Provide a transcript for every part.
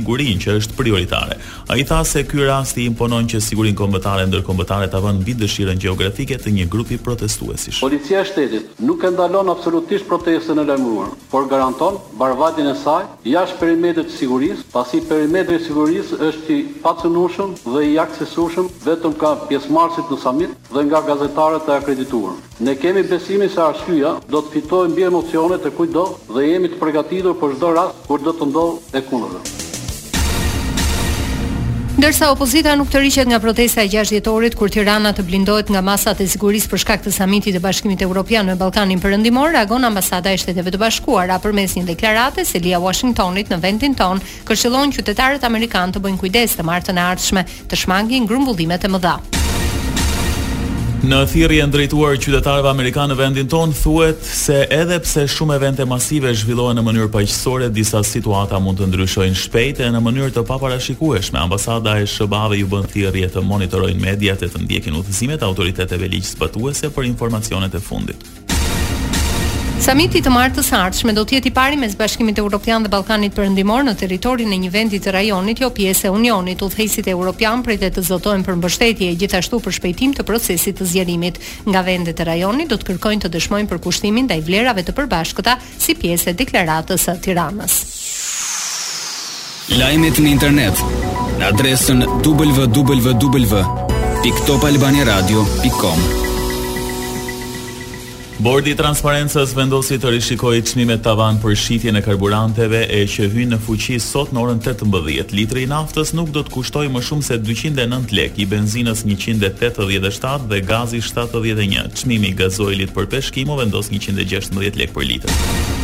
sigurin që është prioritare. Ai tha se ky rast i imponon që sigurinë kombëtare e ndërkombëtare ta vënë mbi dëshirën gjeografike të një grupi protestuesish. Policia e Shtetit nuk e ndalon absolutisht protestën e lajmëruar, por garanton barëvajtjen e saj jashtë perimetrit të sigurisë, pasi perimetri i sigurisë është i pacënueshëm dhe i aksesueshëm vetëm nga pjesëmarrësit në samit dhe nga gazetarët e akredituar. Ne kemi besimin se arsyeja do të fitojë mbi emocionet e kujtdo dhe jemi të përgatitur për çdo rast kur do të ndodhë e kundërta. Ndërsa opozita nuk tërhiqet nga protesta e gjashtë dhjetorit kur Tirana të blindohet nga masat e sigurisë për shkak të samitit të Bashkimit Evropian me Ballkanin Perëndimor, reagon ambasada e Shteteve të Bashkuara përmes një deklarate. Selia e Uashingtonit në vendin tonë Këshillon qytetarët amerikanë të bëjnë kujdes të martën e ardhshme, të shmangin grumbullimet e mëdha. Në thirrjen drejtuar qytetarëve amerikanë në vendin tonë thuhet se edhe pse shumë evente masive zhvillohen në mënyrë paqësore, disa situata mund të ndryshojnë shpejt e në mënyrë të paparashikueshme. Ambasada e SHBA-ve u bën thirrje të monitorojnë mediat e të ndjekin udhëzimet e autoriteteve ligjzbatuese për informacionet e fundit. Samiti i së martës së ardhshme do të jetë i pari mes Bashkimit Evropian dhe Ballkanit Perëndimor në territorin e një vendi të rajonit jo pjesë e Unionit. Udhëheqësit evropianë pritet të zotohen për mbështetje e gjithashtu për shpejtim të procesit të zgjerimit. Nga vendet e rajonit do të kërkojnë të dëshmojnë përkushtimin ndaj vlerave të përbashkëta si pjesë e deklaratës së Tiranës. Lajmet në internet në adresën www.topalbaniradio.com. Bordi i Transparencës vendosi të rishikojë çmimet tavan për shitjen e karburanteve e që hyjnë në fuqi sot në orën 18. Litri i naftës nuk do të kushtojë më shumë se 209 lekë, i benzinës 187 dhe gazi 71. Çmimi i gazoilit për peshkim u vendos njëqind e gjashtëmbëdhjetë lekë për litër.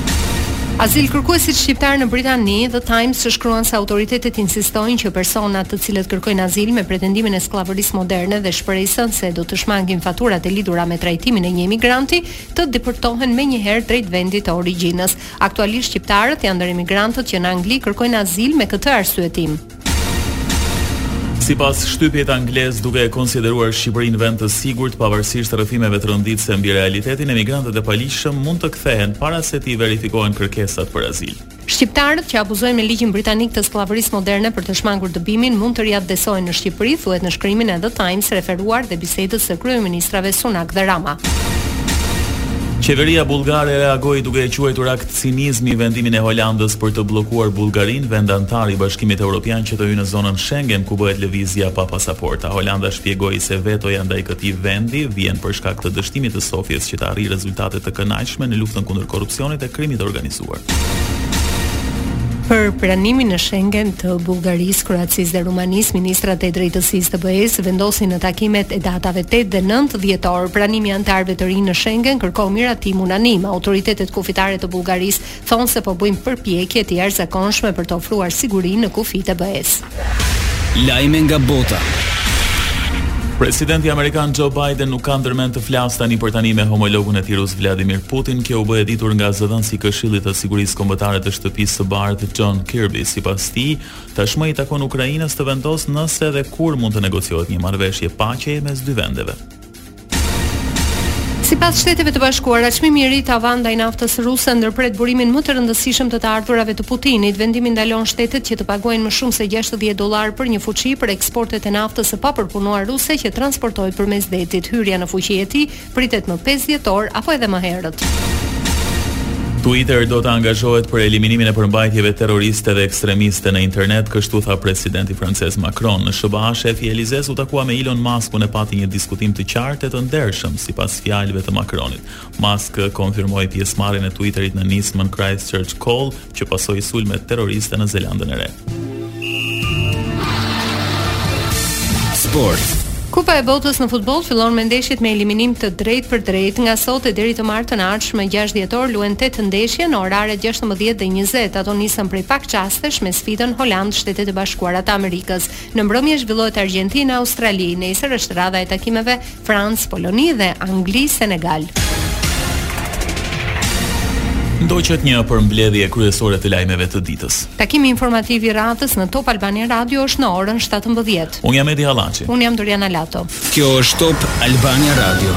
Azilkërkuesit shqiptarë në Britani, The Times shkruan se autoritetet insistojnë që personat të cilët kërkojnë azil me pretendimin e skllavërisë moderne dhe shpresën se do të shmangin faturat e lidhura me trajtimin e një imigranti, të deportohen menjëherë drejt vendit të origjinës. Aktualisht shqiptarët janë ndër emigrantët që në Angli kërkojnë azil me këtë arsyetim. Sipas shtypit anglez, duke e konsideruar Shqipërinë vend të sigurt pavarësisht rrëfimeve tronditëse mbi realitetin, emigrantët e paligjshëm mund të kthehen para se t'i verifikohen kërkesat për azil. Shqiptarët që abuzojnë me ligjin britanik të skllavërisë moderne për të shmangur dëbimin mund të riatdhesohen në Shqipëri, thuhet në shkrimin e The Times referuar dhe bisedës së kryeministrave Sunak dhe Rama. Qeveria bullgare reagoi duke e quajtur akt Cinizmi vendimin e Holandës për të bllokuar Bullgarinë, vend anëtar i Bashkimit Evropian që të hyjë në zonën Shengen ku bëhet lëvizja pa pasaporta. Holanda shpjegoi se vetoja ndaj këtij vendi vjen për shkak të dështimit të Sofjes që të arrijë rezultate të kënaqshme në luftën kundër korrupsionit e krimit të organizuar. Për pranimin në Shengen të Bullgarisë, Kroacisë dhe Rumanisë, ministrat e drejtësisë të BE-së vendosin në takimet e datave 8 dhe 9 dhjetor. Pranimi i anëtarëve të rinj në Shengen kërkon miratim unanim. Autoritetet kufitare të Bullgarisë thonë se po bëjnë përpjekje të jashtëzakonshme për të ofruar siguri në kufijtë e BE-së. Lajme nga bota. Presidenti amerikan Joe Biden nuk ka ndërmend të flasë tani për tani me homologun e tij rus Vladimir Putin, kjo u bë e ditur nga zëdhënësi i Këshillit të Sigurisë Kombëtare të Shtëpisë së Bardhë, John Kirby. Sipas tij, tashmë i takon Ukrainës të vendosë nëse dhe kur mund të negociohet një marrëveshje paqeje mes dy vendeve. Sipas Shteteve të Bashkuara, çmimi i ri tavan ndaj naftës ruse ndërpret burimin më të rëndësishëm të të ardhurave të Putinit. Vendimi ndalon shtetet që të paguajnë më shumë se 60 dollarë për një fuçi për eksportet e naftës së papërpunuar ruse që transportohet përmes detit. Hyrja në fuqi e tij pritet më pesë dhjetor apo edhe më herët. Twitter do të angazhohet për eliminimin e përmbajtjeve terroriste dhe ekstremiste në internet, kështu tha presidenti francez Macron. Në SHBA, shefi i Elizes U takua me Elon Muskun e pati një diskutim të qartë e të ndershëm, sipas fjalëve të Macronit. Musk konfirmoi pjesëmarrjen e Twitterit në nismën Christchurch Call, që pasoi sulme terroriste në Zelandën e Re. Sport. Kupa e Botës në futboll fillon me ndeshjet me eliminim të drejtpërdrejtë nga sot e deri të martën e ardhshme 6 dhjetor luhen 8 ndeshje në oraret 16 dhe 20. Ato nisin prej pak çastesh me sfidën Holandë, Shtetet e Bashkuara të Amerikës. Në mbrëmje zhvillohet Argjentinë, Australi, nesër është radha e takimeve Francë, Poloni dhe Angli, Senegal. Ndoqët një përmbledhje kryesore të lajmeve të ditës. Takimi informativ i radhës në Top Albania Radio është në orën 17. Unë jam Edi Hallaçi. Unë jam Doriana Lato. Kjo është Top Albania Radio.